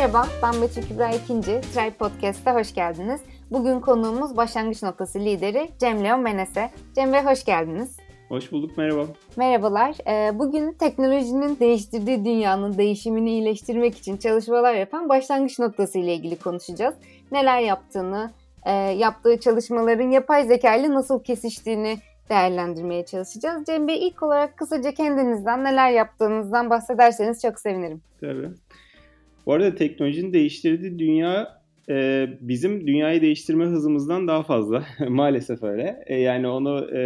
Merhaba, ben Betül Kübra İkinci. Tribe Podcast'a hoş geldiniz. Bugün konuğumuz başlangıç noktası lideri Cem Leon Menese. Cem Bey hoş geldiniz. Hoş bulduk, merhaba. Merhabalar. Ee, bugün teknolojinin değiştirdiği dünyanın değişimini iyileştirmek için çalışmalar yapan başlangıç noktası ile ilgili konuşacağız. Neler yaptığını, e, yaptığı çalışmaların yapay zeka ile nasıl kesiştiğini değerlendirmeye çalışacağız. Cem Bey ilk olarak kısaca kendinizden neler yaptığınızdan bahsederseniz çok sevinirim. Tabii. Bu arada teknolojinin değiştirdiği dünya e, bizim dünyayı değiştirme hızımızdan daha fazla. Maalesef öyle. E, yani onu e,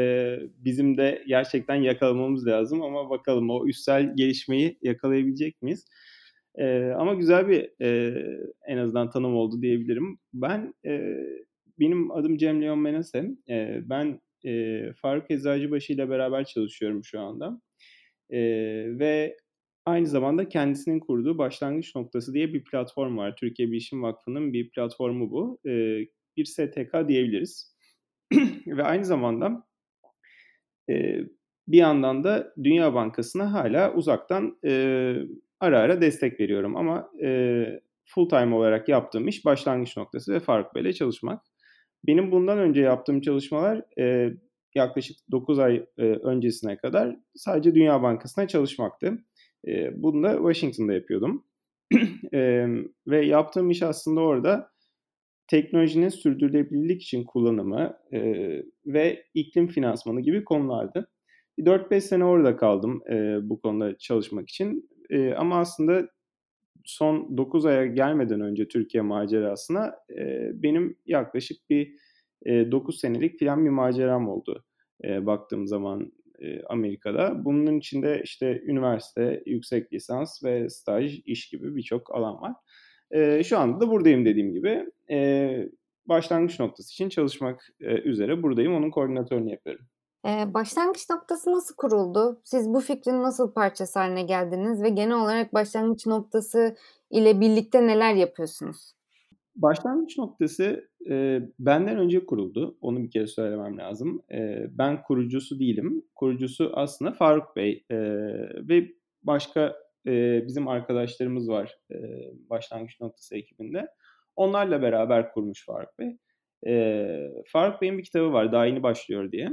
bizim de gerçekten yakalamamız lazım ama bakalım o üstsel gelişmeyi yakalayabilecek miyiz? E, ama güzel bir e, en azından tanım oldu diyebilirim. Ben e, benim adım Cem Leon Menese. E, ben e, Faruk Eczacıbaşı ile beraber çalışıyorum şu anda. E, ve aynı zamanda kendisinin kurduğu Başlangıç Noktası diye bir platform var. Türkiye Bilişim Vakfı'nın bir platformu bu. E, bir STK diyebiliriz. ve aynı zamanda e, bir yandan da Dünya Bankası'na hala uzaktan e, ara ara destek veriyorum. Ama e, full time olarak yaptığım iş Başlangıç Noktası ve Faruk Bey'le çalışmak. Benim bundan önce yaptığım çalışmalar e, yaklaşık 9 ay e, öncesine kadar sadece Dünya Bankası'na çalışmaktı. E, bunu da Washington'da yapıyordum. e, ve yaptığım iş aslında orada teknolojinin sürdürülebilirlik için kullanımı e, ve iklim finansmanı gibi konulardı. 4-5 sene orada kaldım e, bu konuda çalışmak için. E, ama aslında son 9 aya gelmeden önce Türkiye macerasına e, benim yaklaşık bir e, 9 senelik filan bir maceram oldu e, baktığım zaman e, Amerika'da. Bunun içinde işte üniversite, yüksek lisans ve staj, iş gibi birçok alan var. E, şu anda da buradayım dediğim gibi. E, başlangıç noktası için çalışmak e, üzere buradayım. Onun koordinatörünü yapıyorum. Ee, başlangıç noktası nasıl kuruldu? Siz bu fikrin nasıl parçası haline geldiniz ve genel olarak başlangıç noktası ile birlikte neler yapıyorsunuz? Başlangıç noktası e, benden önce kuruldu. Onu bir kere söylemem lazım. E, ben kurucusu değilim. Kurucusu aslında Faruk Bey e, ve başka e, bizim arkadaşlarımız var e, başlangıç noktası ekibinde. Onlarla beraber kurmuş Faruk Bey. E, Faruk Bey'in bir kitabı var Daha yeni başlıyor diye.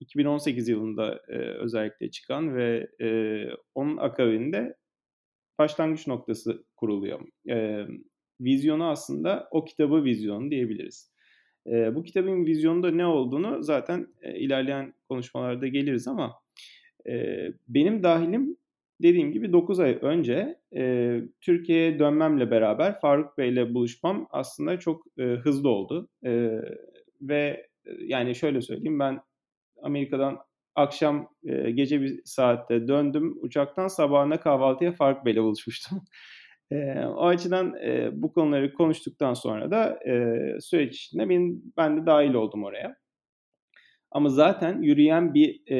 2018 yılında e, özellikle çıkan ve e, onun akabinde başlangıç noktası kuruluyor. E, vizyonu aslında o kitabı vizyonu diyebiliriz. E, bu kitabın vizyonunda ne olduğunu zaten e, ilerleyen konuşmalarda geliriz ama e, benim dahilim dediğim gibi 9 ay önce e, Türkiye'ye dönmemle beraber Faruk Bey'le buluşmam aslında çok e, hızlı oldu. E, ve yani şöyle söyleyeyim ben Amerika'dan akşam e, gece bir saatte döndüm uçaktan sabahına kahvaltıya Faruk Bey'le buluşmuştum. E, o açıdan e, bu konuları konuştuktan sonra da e, süreç içinde benim, ben de dahil oldum oraya. Ama zaten yürüyen bir e,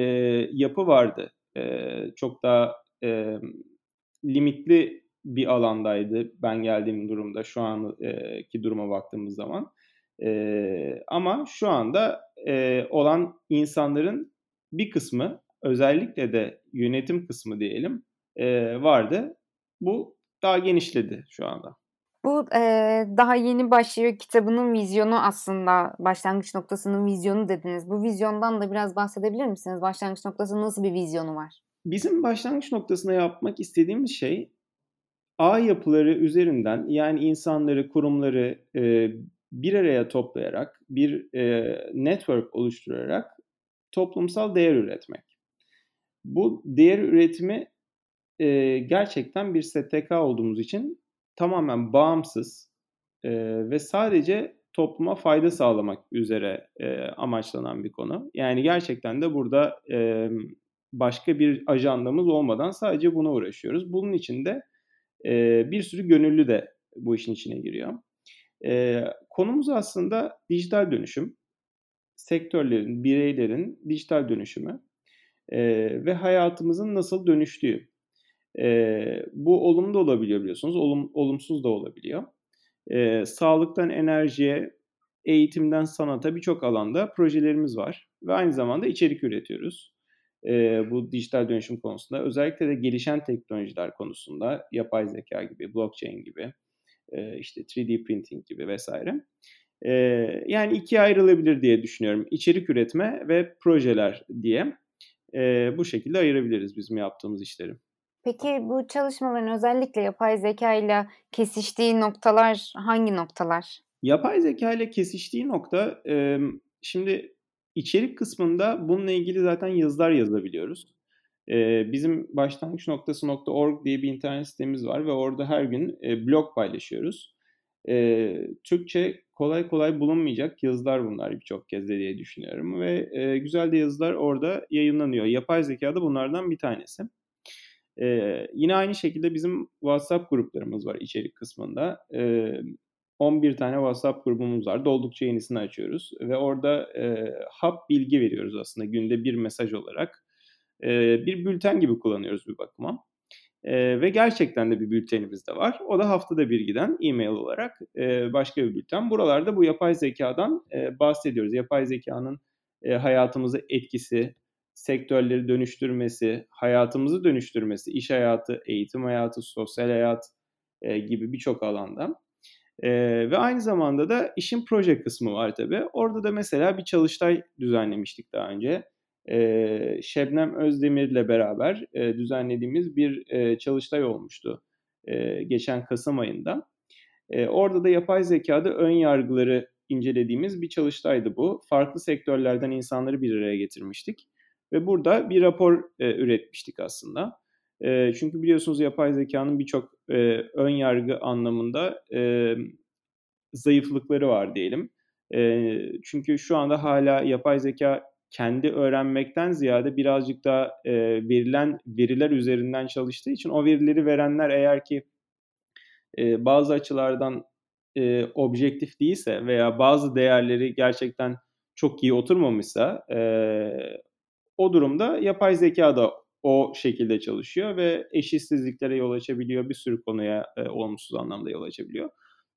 yapı vardı. E, çok daha e, limitli bir alandaydı ben geldiğim durumda şu anki duruma baktığımız zaman. E, ama şu anda e, olan insanların bir kısmı özellikle de yönetim kısmı diyelim e, vardı. Bu daha genişledi şu anda. Bu e, daha yeni başlıyor kitabının vizyonu aslında başlangıç noktasının vizyonu dediniz. Bu vizyondan da biraz bahsedebilir misiniz? Başlangıç noktasının nasıl bir vizyonu var? Bizim başlangıç noktasına yapmak istediğimiz şey ağ yapıları üzerinden yani insanları, kurumları e, bir araya toplayarak, bir e, network oluşturarak toplumsal değer üretmek. Bu değer üretimi e, gerçekten bir STK olduğumuz için tamamen bağımsız e, ve sadece topluma fayda sağlamak üzere e, amaçlanan bir konu. Yani gerçekten de burada e, başka bir ajandamız olmadan sadece buna uğraşıyoruz. Bunun için de e, bir sürü gönüllü de bu işin içine giriyor. E, konumuz aslında dijital dönüşüm. Sektörlerin, bireylerin dijital dönüşümü e, ve hayatımızın nasıl dönüştüğü. E, bu olumlu da olabiliyor biliyorsunuz, olum, olumsuz da olabiliyor. E, sağlıktan enerjiye, eğitimden sanata birçok alanda projelerimiz var ve aynı zamanda içerik üretiyoruz. E, bu dijital dönüşüm konusunda özellikle de gelişen teknolojiler konusunda yapay zeka gibi, blockchain gibi e, işte 3D printing gibi vesaire. E, yani ikiye ayrılabilir diye düşünüyorum. İçerik üretme ve projeler diye e, bu şekilde ayırabiliriz bizim yaptığımız işleri. Peki bu çalışmaların özellikle yapay zeka ile kesiştiği noktalar hangi noktalar? Yapay zeka ile kesiştiği nokta şimdi içerik kısmında bununla ilgili zaten yazılar yazabiliyoruz. Bizim başlangıç noktası.org diye bir internet sitemiz var ve orada her gün e, blog paylaşıyoruz. Türkçe kolay kolay bulunmayacak yazılar bunlar birçok kez de diye düşünüyorum ve güzel de yazılar orada yayınlanıyor. Yapay zeka da bunlardan bir tanesi. Ee, yine aynı şekilde bizim WhatsApp gruplarımız var içerik kısmında. Ee, 11 tane WhatsApp grubumuz var. Doldukça yenisini açıyoruz ve orada e, hap bilgi veriyoruz aslında günde bir mesaj olarak. E, bir bülten gibi kullanıyoruz bir bakıma. E, ve gerçekten de bir bültenimiz de var. O da haftada bir giden e-mail olarak e, başka bir bülten. Buralarda bu yapay zekadan e, bahsediyoruz. Yapay zekanın e, hayatımıza etkisi, sektörleri dönüştürmesi, hayatımızı dönüştürmesi, iş hayatı, eğitim hayatı, sosyal hayat e, gibi birçok alanda. E, ve aynı zamanda da işin proje kısmı var tabii. Orada da mesela bir çalıştay düzenlemiştik daha önce. E, Şebnem Özdemir'le beraber e, düzenlediğimiz bir e, çalıştay olmuştu e, geçen Kasım ayında. E, orada da yapay zekada ön yargıları incelediğimiz bir çalıştaydı bu. Farklı sektörlerden insanları bir araya getirmiştik. Ve burada bir rapor e, üretmiştik aslında. E, çünkü biliyorsunuz yapay zekanın birçok e, ön yargı anlamında e, zayıflıkları var diyelim. E, çünkü şu anda hala yapay zeka kendi öğrenmekten ziyade birazcık daha e, verilen veriler üzerinden çalıştığı için o verileri verenler eğer ki e, bazı açılardan e, objektif değilse veya bazı değerleri gerçekten çok iyi oturmamışsa e, o durumda yapay zeka da o şekilde çalışıyor ve eşitsizliklere yol açabiliyor. Bir sürü konuya e, olumsuz anlamda yol açabiliyor.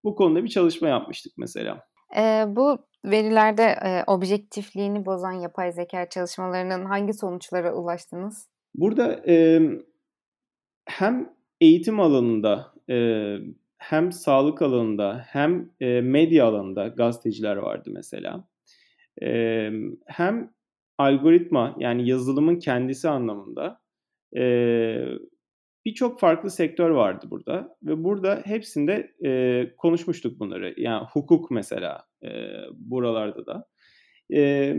Bu konuda bir çalışma yapmıştık mesela. E, bu verilerde e, objektifliğini bozan yapay zeka çalışmalarının hangi sonuçlara ulaştınız? Burada e, hem eğitim alanında e, hem sağlık alanında hem e, medya alanında gazeteciler vardı mesela. E, hem algoritma yani yazılımın kendisi anlamında e, birçok farklı sektör vardı burada ve burada hepsinde e, konuşmuştuk bunları. Yani hukuk mesela e, buralarda da. E,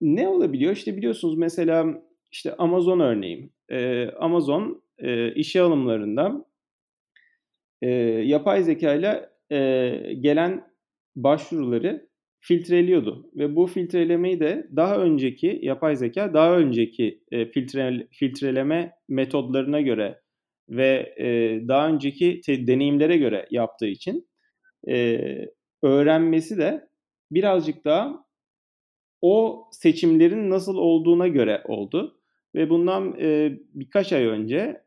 ne olabiliyor? İşte biliyorsunuz mesela işte Amazon örneğin. E, Amazon e, işe alımlarında e, yapay zeka ile gelen başvuruları filtreliyordu. Ve bu filtrelemeyi de daha önceki yapay zeka daha önceki e, filtre, filtreleme metodlarına göre ve e, daha önceki te, deneyimlere göre yaptığı için e, öğrenmesi de birazcık daha o seçimlerin nasıl olduğuna göre oldu. Ve bundan e, birkaç ay önce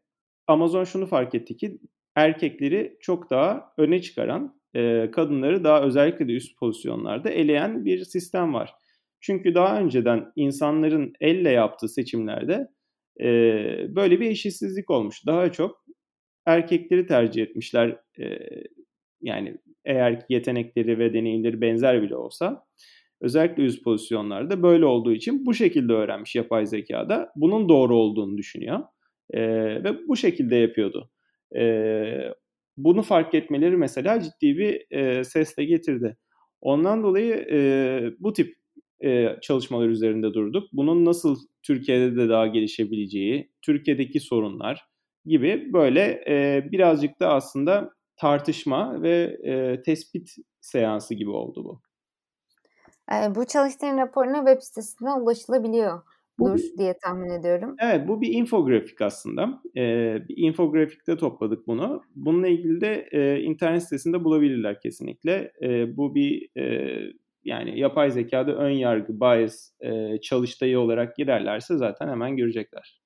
Amazon şunu fark etti ki erkekleri çok daha öne çıkaran e, kadınları daha özellikle de üst pozisyonlarda eleyen bir sistem var. Çünkü daha önceden insanların elle yaptığı seçimlerde e, böyle bir eşitsizlik olmuş. Daha çok erkekleri tercih etmişler. E, yani eğer yetenekleri ve deneyimleri benzer bile olsa özellikle üst pozisyonlarda böyle olduğu için bu şekilde öğrenmiş yapay zekada. Bunun doğru olduğunu düşünüyor e, ve bu şekilde yapıyordu. E, bunu fark etmeleri mesela ciddi bir e, sesle getirdi. Ondan dolayı e, bu tip e, çalışmalar üzerinde durduk. Bunun nasıl Türkiye'de de daha gelişebileceği, Türkiye'deki sorunlar gibi böyle e, birazcık da aslında tartışma ve e, tespit seansı gibi oldu bu. E, bu çalıştayın raporuna web sitesinden ulaşılabiliyor. Dur diye tahmin ediyorum. Evet bu bir infografik aslında. Ee, bir infografikte topladık bunu. Bununla ilgili de e, internet sitesinde bulabilirler kesinlikle. E, bu bir e, yani yapay zekada ön yargı, bias e, çalıştayı olarak girerlerse zaten hemen görecekler.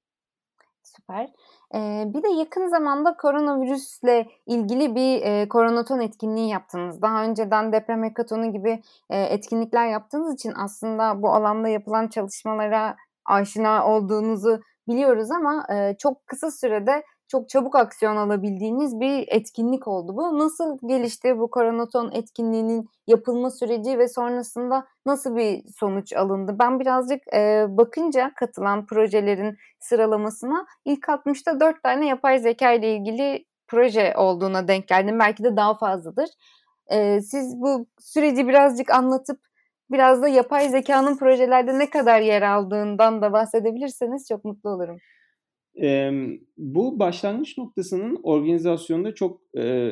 Süper. Ee, bir de yakın zamanda koronavirüsle ilgili bir e, koronaton etkinliği yaptınız. Daha önceden deprem hekatonu gibi e, etkinlikler yaptığınız için aslında bu alanda yapılan çalışmalara aşina olduğunuzu biliyoruz ama e, çok kısa sürede çok çabuk aksiyon alabildiğiniz bir etkinlik oldu bu. Nasıl gelişti bu Koronaton etkinliğinin yapılma süreci ve sonrasında nasıl bir sonuç alındı? Ben birazcık e, bakınca katılan projelerin sıralamasına ilk 60'ta 4 tane yapay zeka ile ilgili proje olduğuna denk geldim. Belki de daha fazladır. E, siz bu süreci birazcık anlatıp biraz da yapay zekanın projelerde ne kadar yer aldığından da bahsedebilirseniz çok mutlu olurum. E, bu başlangıç noktasının organizasyonda çok e,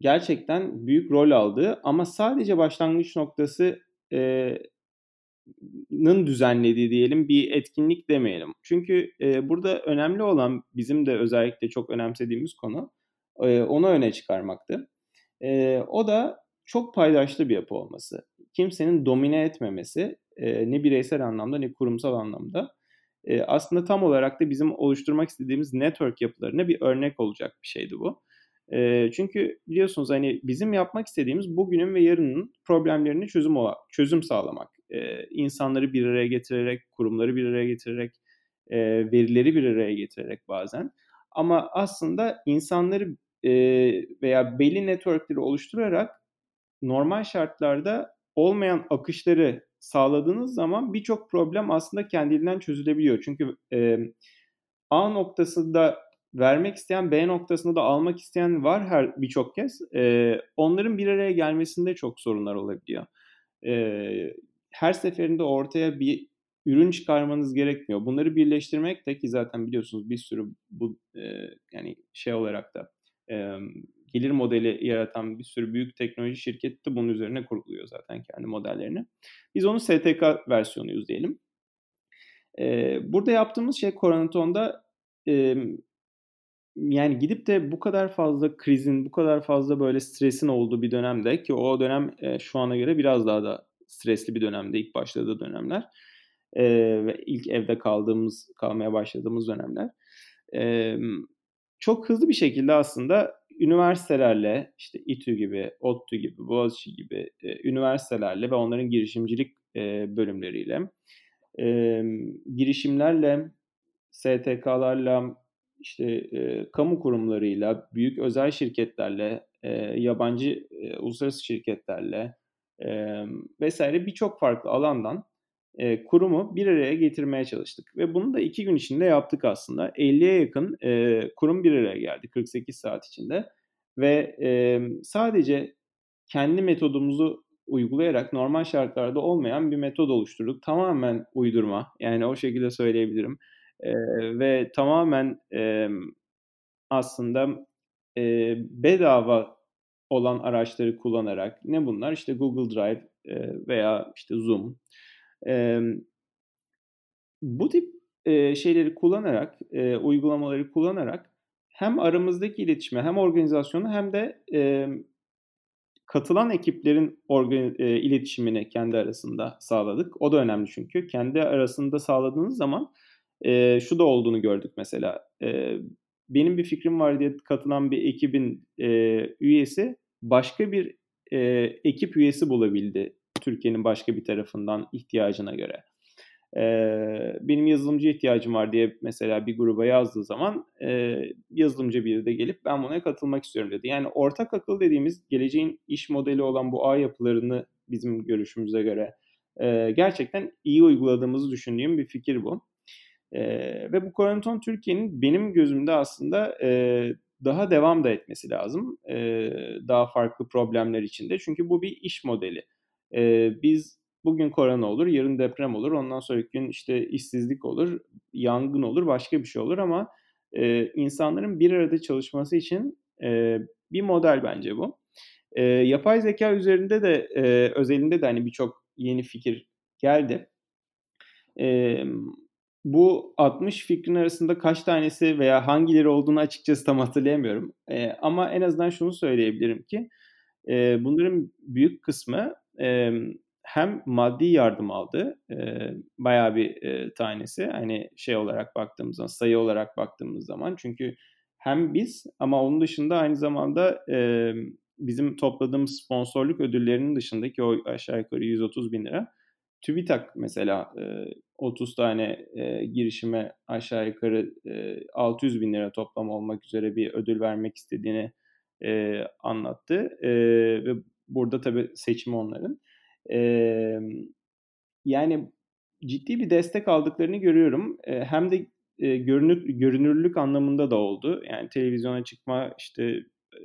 gerçekten büyük rol aldığı ama sadece başlangıç noktası e, düzenlediği diyelim bir etkinlik demeyelim. Çünkü e, burada önemli olan bizim de özellikle çok önemsediğimiz konu e, onu öne çıkarmaktı. E, o da çok paydaşlı bir yapı olması. Kimsenin domine etmemesi e, ne bireysel anlamda ne kurumsal anlamda e, aslında tam olarak da bizim oluşturmak istediğimiz network yapılarına bir örnek olacak bir şeydi bu. E, çünkü biliyorsunuz hani bizim yapmak istediğimiz bugünün ve yarının problemlerini çözüm çözüm sağlamak. E, insanları bir araya getirerek, kurumları bir araya getirerek, e, verileri bir araya getirerek bazen. Ama aslında insanları e, veya belli networkleri oluşturarak normal şartlarda olmayan akışları sağladığınız zaman birçok problem aslında kendiliğinden çözülebiliyor. Çünkü e, A noktasında vermek isteyen B noktasında da almak isteyen var her birçok kez. E, onların bir araya gelmesinde çok sorunlar olabiliyor. E, her seferinde ortaya bir ürün çıkarmanız gerekmiyor. Bunları birleştirmek de ki zaten biliyorsunuz bir sürü bu e, yani şey olarak da e, gelir modeli yaratan bir sürü büyük teknoloji şirketi de bunun üzerine kuruluyor zaten kendi modellerini. Biz onun STK versiyonuyuz diyelim. Ee, burada yaptığımız şey Koronaton'da e, yani gidip de bu kadar fazla krizin, bu kadar fazla böyle stresin olduğu bir dönemde ki o dönem e, şu ana göre biraz daha da stresli bir dönemde ilk başladığı dönemler e, ve ilk evde kaldığımız, kalmaya başladığımız dönemler. E, çok hızlı bir şekilde aslında üniversitelerle işte İTÜ gibi, ODTÜ gibi, Boğaziçi gibi e, üniversitelerle ve onların girişimcilik e, bölümleriyle e, girişimlerle, STK'larla, işte e, kamu kurumlarıyla, büyük özel şirketlerle, e, yabancı e, uluslararası şirketlerle e, vesaire birçok farklı alandan e, kurumu bir araya getirmeye çalıştık. Ve bunu da iki gün içinde yaptık aslında. 50'ye yakın e, kurum bir araya geldi 48 saat içinde. Ve e, sadece kendi metodumuzu uygulayarak normal şartlarda olmayan bir metod oluşturduk. Tamamen uydurma yani o şekilde söyleyebilirim. E, ve tamamen e, aslında e, bedava olan araçları kullanarak ne bunlar? İşte Google Drive e, veya işte Zoom bu tip şeyleri kullanarak, uygulamaları kullanarak hem aramızdaki iletişime hem organizasyonu hem de katılan ekiplerin iletişimini kendi arasında sağladık. O da önemli çünkü. Kendi arasında sağladığınız zaman şu da olduğunu gördük mesela. Benim bir fikrim var diye katılan bir ekibin üyesi başka bir ekip üyesi bulabildi Türkiye'nin başka bir tarafından ihtiyacına göre. Ee, benim yazılımcı ihtiyacım var diye mesela bir gruba yazdığı zaman e, yazılımcı biri de gelip ben buna katılmak istiyorum dedi. Yani ortak akıl dediğimiz geleceğin iş modeli olan bu ağ yapılarını bizim görüşümüze göre e, gerçekten iyi uyguladığımızı düşündüğüm bir fikir bu. E, ve bu Koronton Türkiye'nin benim gözümde aslında e, daha devam da etmesi lazım. E, daha farklı problemler içinde. Çünkü bu bir iş modeli. E, biz bugün korona olur, yarın deprem olur, ondan sonraki gün işte işsizlik olur, yangın olur, başka bir şey olur ama e, insanların bir arada çalışması için e, bir model bence bu. E, yapay zeka üzerinde de e, özelinde de hani birçok yeni fikir geldi. E, bu 60 fikrin arasında kaç tanesi veya hangileri olduğunu açıkçası tam hatırlayamıyorum. E, ama en azından şunu söyleyebilirim ki e, bunların büyük kısmı e, hem maddi yardım aldı e, bayağı bir e, tanesi. Hani şey olarak baktığımız zaman sayı olarak baktığımız zaman. Çünkü hem biz ama onun dışında aynı zamanda e, bizim topladığımız sponsorluk ödüllerinin dışındaki o aşağı yukarı 130 bin lira. TÜBİTAK mesela e, 30 tane e, girişime aşağı yukarı e, 600 bin lira toplam olmak üzere bir ödül vermek istediğini e, anlattı. E, ve burada tabii seçim onların. E, yani ciddi bir destek aldıklarını görüyorum. E, hem de e, görünür, görünürlük anlamında da oldu. Yani televizyona çıkma, işte e,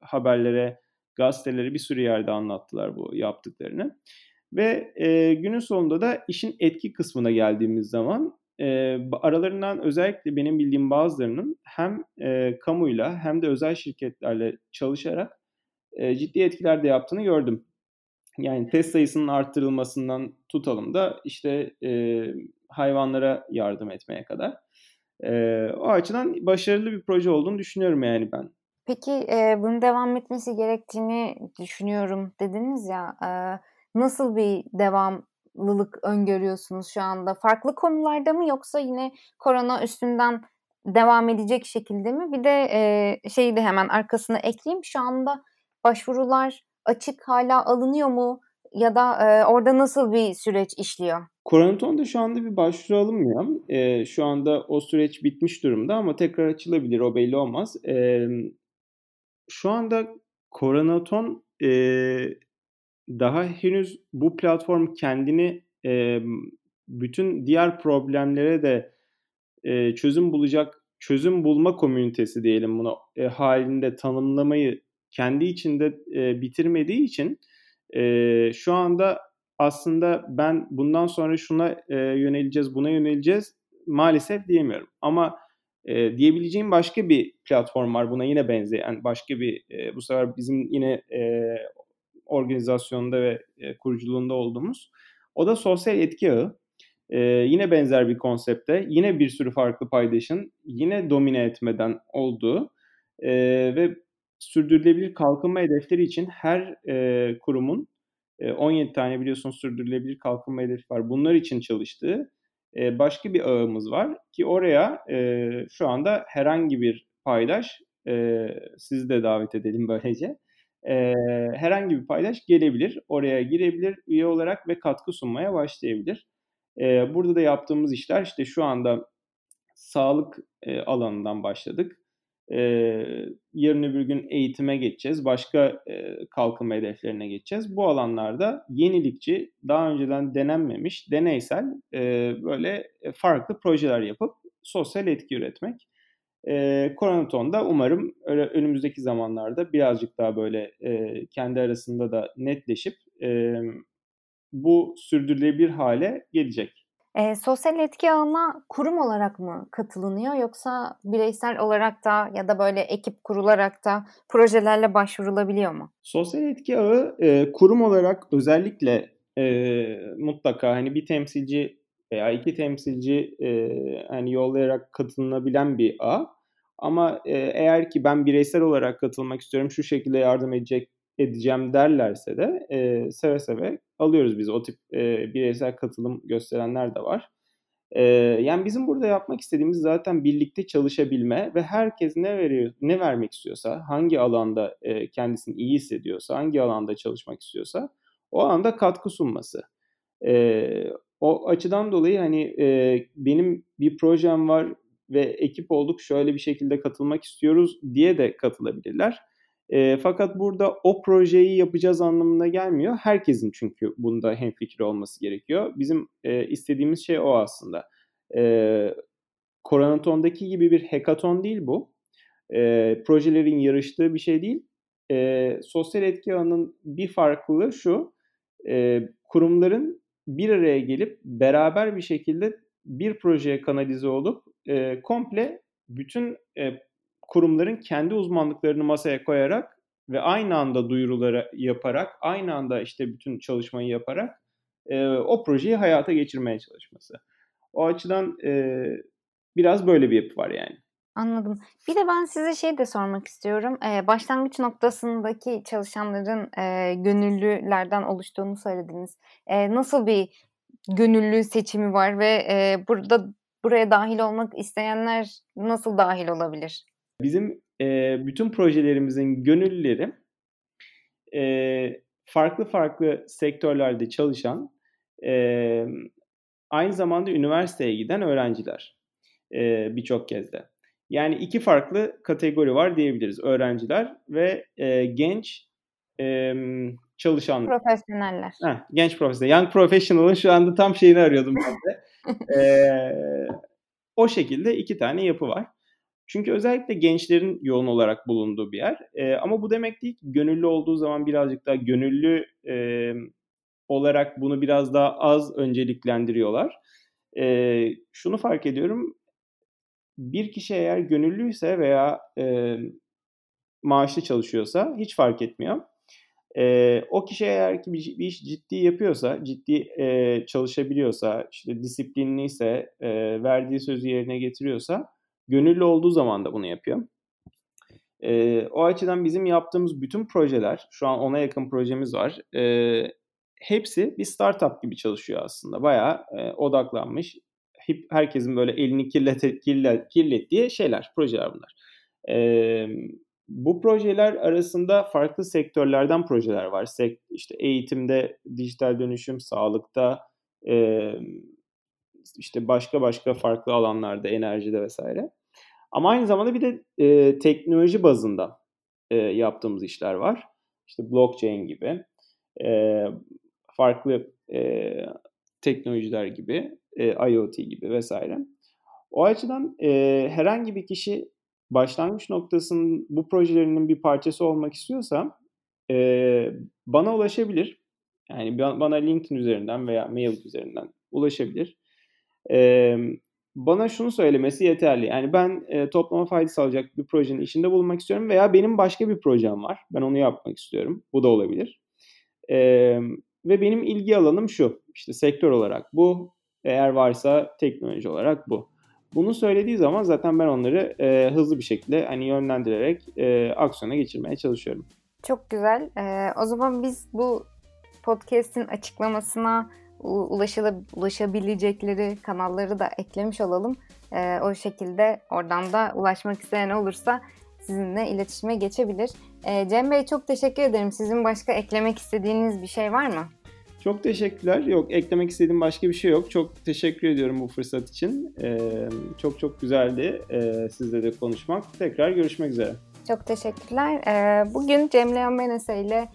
haberlere, gazetelere bir sürü yerde anlattılar bu yaptıklarını. Ve e, günün sonunda da işin etki kısmına geldiğimiz zaman e, aralarından özellikle benim bildiğim bazılarının hem e, kamuyla hem de özel şirketlerle çalışarak e, ciddi etkiler de yaptığını gördüm. Yani test sayısının arttırılmasından tutalım da işte e, hayvanlara yardım etmeye kadar. E, o açıdan başarılı bir proje olduğunu düşünüyorum yani ben. Peki e, bunun devam etmesi gerektiğini düşünüyorum dediniz ya. E, nasıl bir devamlılık öngörüyorsunuz şu anda? Farklı konularda mı yoksa yine korona üstünden devam edecek şekilde mi? Bir de e, şeyi de hemen arkasına ekleyeyim. Şu anda başvurular açık hala alınıyor mu? Ya da e, orada nasıl bir süreç işliyor? Koronaton'da şu anda bir başvuru alınmıyor. E, şu anda o süreç bitmiş durumda ama tekrar açılabilir o belli olmaz. E, şu anda Koronaton e, daha henüz bu platform kendini e, bütün diğer problemlere de e, çözüm bulacak çözüm bulma komünitesi diyelim bunu e, halinde tanımlamayı kendi içinde e, bitirmediği için e, şu anda aslında ben bundan sonra şuna e, yöneleceğiz, buna yöneleceğiz maalesef diyemiyorum. Ama e, diyebileceğim başka bir platform var buna yine benzeyen başka bir e, bu sefer bizim yine e, organizasyonda ve e, kuruculuğunda olduğumuz. O da sosyal etki ağı. E, yine benzer bir konsepte, yine bir sürü farklı paydaşın yine domine etmeden olduğu e, ve sürdürülebilir kalkınma hedefleri için her e, kurumun e, 17 tane biliyorsunuz sürdürülebilir kalkınma hedefi var. Bunlar için çalıştığı e, başka bir ağımız var ki oraya e, şu anda herhangi bir paydaş e, sizi de davet edelim böylece. E, herhangi bir paydaş gelebilir, oraya girebilir üye olarak ve katkı sunmaya başlayabilir. E, burada da yaptığımız işler işte şu anda sağlık e, alanından başladık. E, yarın öbür gün eğitime geçeceğiz. Başka e, kalkınma hedeflerine geçeceğiz. Bu alanlarda yenilikçi, daha önceden denenmemiş, deneysel e, böyle farklı projeler yapıp sosyal etki üretmek. E, Koronaton'da umarım öyle önümüzdeki zamanlarda birazcık daha böyle e, kendi arasında da netleşip e, bu sürdürülebilir hale gelecek. E, sosyal etki ağına kurum olarak mı katılınıyor yoksa bireysel olarak da ya da böyle ekip kurularak da projelerle başvurulabiliyor mu? Sosyal etki ağı e, kurum olarak özellikle e, mutlaka hani bir temsilci veya iki temsilci e, hani yollayarak katılınabilen bir ağ. Ama e, eğer ki ben bireysel olarak katılmak istiyorum, şu şekilde yardım edecek edeceğim derlerse de e, seve seve alıyoruz biz. O tip e, bireysel katılım gösterenler de var. E, yani bizim burada yapmak istediğimiz zaten birlikte çalışabilme ve herkes ne veriyor, ne vermek istiyorsa, hangi alanda e, kendisini iyi hissediyorsa, hangi alanda çalışmak istiyorsa o alanda katkı sunması. E, o açıdan dolayı hani e, benim bir projem var ve ekip olduk şöyle bir şekilde katılmak istiyoruz diye de katılabilirler. E, fakat burada o projeyi yapacağız anlamına gelmiyor. Herkesin çünkü bunda hemfikir olması gerekiyor. Bizim e, istediğimiz şey o aslında. E, Koronatondaki gibi bir hekaton değil bu. E, projelerin yarıştığı bir şey değil. E, sosyal etki ağının bir farklılığı şu. E, kurumların bir araya gelip beraber bir şekilde bir projeye kanalize olup e, komple bütün e, kurumların kendi uzmanlıklarını masaya koyarak ve aynı anda duyuruları yaparak, aynı anda işte bütün çalışmayı yaparak e, o projeyi hayata geçirmeye çalışması. O açıdan e, biraz böyle bir yapı var yani. Anladım. Bir de ben size şey de sormak istiyorum. Ee, başlangıç noktasındaki çalışanların e, gönüllülerden oluştuğunu söylediniz. E, nasıl bir gönüllü seçimi var ve e, burada buraya dahil olmak isteyenler nasıl dahil olabilir? Bizim e, bütün projelerimizin gönüllüleri e, farklı farklı sektörlerde çalışan e, aynı zamanda üniversiteye giden öğrenciler e, birçok kez de. Yani iki farklı kategori var diyebiliriz. Öğrenciler ve e, genç e, çalışan. Profesyoneller. Heh, genç profesyonel. Young professional'ın şu anda tam şeyini arıyordum ben de. e, o şekilde iki tane yapı var. Çünkü özellikle gençlerin yoğun olarak bulunduğu bir yer. E, ama bu demek değil ki gönüllü olduğu zaman birazcık daha gönüllü e, olarak bunu biraz daha az önceliklendiriyorlar. E, şunu fark ediyorum. Bir kişi eğer gönüllüyse veya e, maaşlı çalışıyorsa hiç fark etmiyor. E, o kişi eğer ki bir, bir iş ciddi yapıyorsa, ciddi e, çalışabiliyorsa, işte disiplinliyse, e, verdiği sözü yerine getiriyorsa, gönüllü olduğu zaman da bunu yapıyor. E, o açıdan bizim yaptığımız bütün projeler, şu an ona yakın projemiz var, e, hepsi bir startup gibi çalışıyor aslında. Bayağı e, odaklanmış, hep, herkesin böyle elini kirlet, kirlet, kirlettiği şeyler, projeler bunlar. E, bu projeler arasında farklı sektörlerden projeler var. Sek, işte eğitimde, dijital dönüşüm, sağlıkta, e, işte başka başka farklı alanlarda, enerjide vesaire. Ama aynı zamanda bir de e, teknoloji bazında e, yaptığımız işler var. İşte blockchain gibi, e, farklı e, teknolojiler gibi, e, IoT gibi vesaire. O açıdan e, herhangi bir kişi başlangıç noktasının bu projelerinin bir parçası olmak istiyorsa e, bana ulaşabilir. Yani bana LinkedIn üzerinden veya mail üzerinden ulaşabilir. E, bana şunu söylemesi yeterli. Yani ben e, toplama fayda sağlayacak bir projenin içinde bulunmak istiyorum veya benim başka bir projem var. Ben onu yapmak istiyorum. Bu da olabilir. E, ve benim ilgi alanım şu. İşte sektör olarak bu. Eğer varsa teknoloji olarak bu. Bunu söylediği zaman zaten ben onları e, hızlı bir şekilde hani yönlendirerek e, aksiyona geçirmeye çalışıyorum. Çok güzel. E, o zaman biz bu podcast'in açıklamasına ulaşabilecekleri kanalları da eklemiş olalım. E, o şekilde oradan da ulaşmak isteyen olursa sizinle iletişime geçebilir. E, Cem Bey çok teşekkür ederim. Sizin başka eklemek istediğiniz bir şey var mı? Çok teşekkürler. Yok eklemek istediğim başka bir şey yok. Çok teşekkür ediyorum bu fırsat için. Ee, çok çok güzeldi e, sizle de konuşmak. Tekrar görüşmek üzere. Çok teşekkürler. Ee, bugün Cemre Menese ile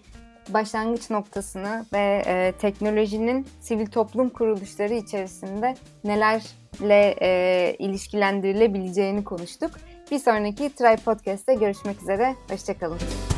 başlangıç noktasını ve e, teknolojinin sivil toplum kuruluşları içerisinde nelerle e, ilişkilendirilebileceğini konuştuk. Bir sonraki Try Podcast'te görüşmek üzere. Hoşçakalın.